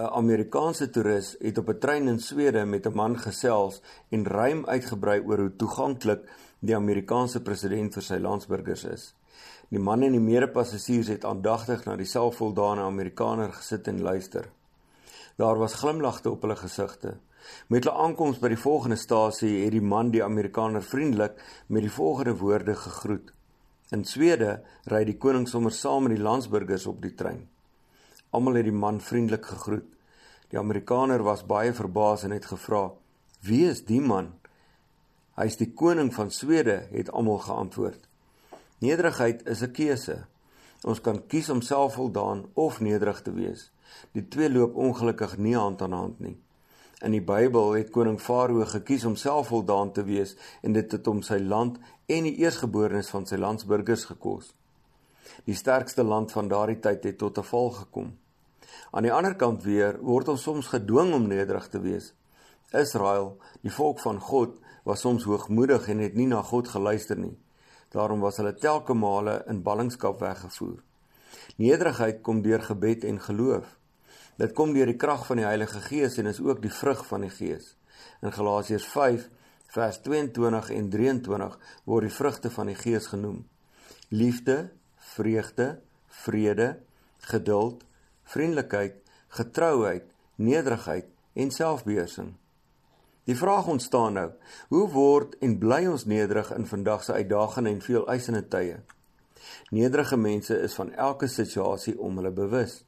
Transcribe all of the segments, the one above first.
'n Amerikaanse toerist het op 'n trein in Swede met 'n man gesels en ruim uitgebrei oor hoe toeganklik die Amerikaanse president vir sy landsburgers is. Die man en die mede-passasiers het aandagtig na die selfvoldane Amerikaner gesit en luister. Daar was glimlagte op hulle gesigte. Met hulle aankoms by die volgende stasie het die man die Amerikaner vriendelik met die volgende woorde gegroet: In Swede ry die koning sommer saam met die landsburgers op die trein. Almal het die man vriendelik gegroet. Die Amerikaner was baie verbaas en het gevra: "Wie is die man?" "Hy is die koning van Swede," het almal geantwoord. Nederigheid is 'n keuse. Ons kan kies om selfvoldaan of nederig te wees. Die twee loop ongelukkig nie hand aan hand nie. In die Bybel het koning Farao gekies om selfvoldaan te wees en dit het hom sy land en die eersgeborenes van sy landsburgers gekos. Die sterkste land van daardie tyd het tot 'n val gekom. Aan die ander kant weer word ons soms gedwing om nederig te wees. Israel, die volk van God, was soms hoogmoedig en het nie na God geluister nie. Daarom was hulle telke male in ballingskap weggevoer. Nederigheid kom deur gebed en geloof. Dit kom deur die krag van die Heilige Gees en is ook die vrug van die Gees. In Galasiërs 5 vers 22 en 23 word die vrugte van die Gees genoem: liefde, vreugde, vrede, geduld, vriendelikheid, getrouheid, nederigheid en selfbeheersing. Die vraag ontstaan nou: Hoe word en bly ons nederig in vandag se uitdagende en veel eisende tye? Nederige mense is van elke situasie om hulle bewus.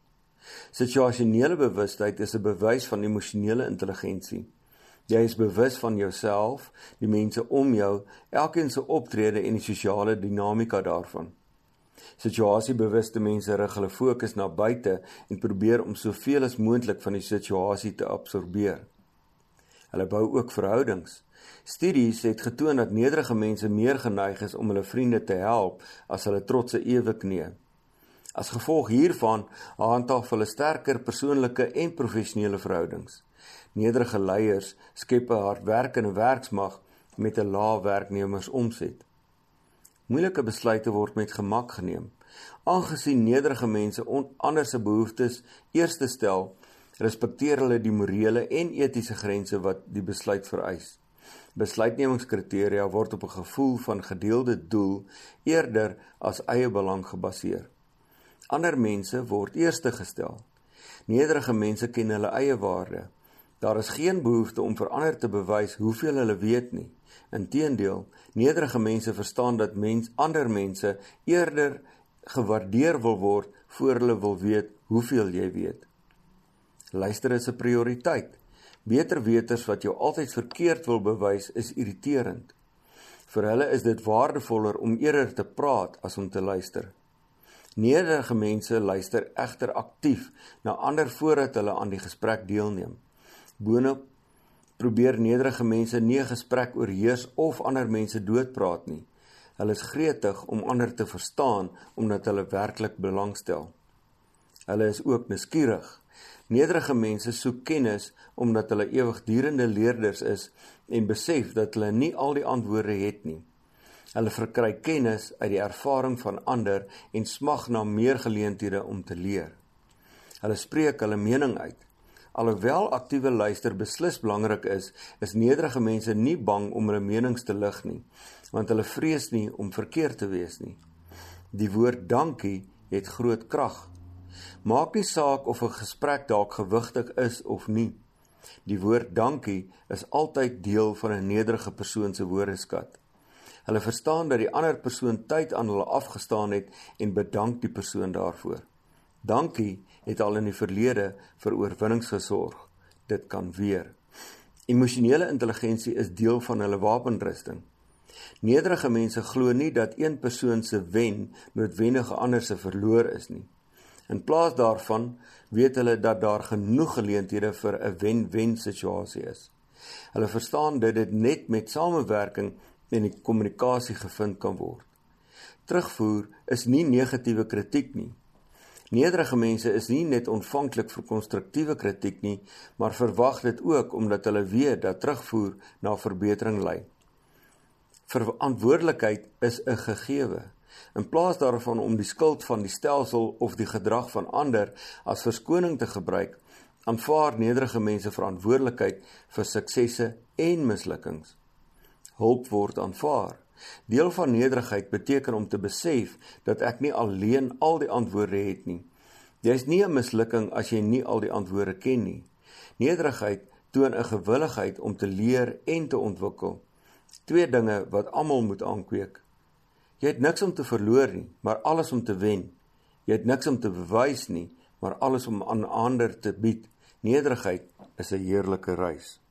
Situasionele bewustheid is 'n bewys van emosionele intelligensie. Jy is bewus van jouself, die mense om jou, elkeen se optrede en die sosiale dinamika daarvan. Situasiebewuste mense rig hulle fokus na buite en probeer om soveel as moontlik van die situasie te absorbeer. Hulle bou ook verhoudings. Studies het getoon dat nederige mense meer geneig is om hulle vriende te help as hulle trotse eweknee. As gevolg hiervan handhaaf hulle sterker persoonlike en professionele verhoudings. Nederige leiers skep 'n hardwerkende werksmag met 'n lae werknemersomset. Moeilike besluite word met gemak geneem. Aangesien nederige mense ander se behoeftes eerste stel, respekteer hulle die morele en etiese grense wat die besluit vereis. Besluitnemingskriteria word op 'n gevoel van gedeelde doel eerder as eie belang gebaseer. Ander mense word eerste gestel. Nederige mense ken hulle eie waarde. Daar is geen behoefte om vir ander te bewys hoeveel hulle weet nie. Inteendeel, nederige mense verstaan dat mens ander mense eerder gewaardeer wil word voor hulle wil weet hoeveel jy weet. Luister is 'n prioriteit. Beter weters wat jou altyd verkeerd wil bewys is irriterend. Vir hulle is dit waardevoller om eerder te praat as om te luister. Nederige mense luister egter aktief na ander voordat hulle aan die gesprek deelneem. Boonop probeer nederige mense nie 'n gesprek oorheers of ander mense doodpraat nie. Hulle is gretig om ander te verstaan omdat hulle werklik belangstel. Hulle is ook nuuskierig. Nederige mense soek kennis omdat hulle ewigdurende leerders is en besef dat hulle nie al die antwoorde het nie. Hulle verkry kennis uit die ervaring van ander en smag na meer geleenthede om te leer. Hulle spreek hulle mening uit. Alhoewel aktiewe luister beslis belangrik is, is nederige mense nie bang om hulle menings te lig nie, want hulle vrees nie om verkeerd te wees nie. Die woord dankie het groot krag. Maak nie saak of 'n gesprek dalk gewigtig is of nie. Die woord dankie is altyd deel van 'n nederige persoon se woordeskat. Hulle verstaan dat die ander persoon tyd aan hulle afgestaan het en bedank die persoon daarvoor. Dankie het al in die verlede vir oorwinnings gesorg. Dit kan weer. Emosionele intelligensie is deel van hulle wapenrusting. Nederige mense glo nie dat een persoon se wen noodwendig 'n ander se verloor is nie. In plaas daarvan weet hulle dat daar genoeg geleenthede vir 'n wen-wen situasie is. Hulle verstaan dat dit net met samewerking en kommunikasie gevind kan word. Terugvoer is nie negatiewe kritiek nie. Nederige mense is nie net ontvanklik vir konstruktiewe kritiek nie, maar verwag dit ook omdat hulle weet dat terugvoer na verbetering lei. Verantwoordelikheid is 'n gegewe. In plaas daarvan om die skuld van die stelsel of die gedrag van ander as verskoning te gebruik, Aanvaar nederige mense verantwoordelikheid vir suksesse en mislukkings. Hulp word aanvaar. Deel van nederigheid beteken om te besef dat ek nie alleen al die antwoorde het nie. Jy's nie 'n mislukking as jy nie al die antwoorde ken nie. Nederigheid toon 'n gewilligheid om te leer en te ontwikkel. Twee dinge wat almal moet aankweek. Jy het niks om te verloor nie, maar alles om te wen. Jy het niks om te bewys nie, maar alles om aan ander te bied. Nederigheid is 'n heerlike reis.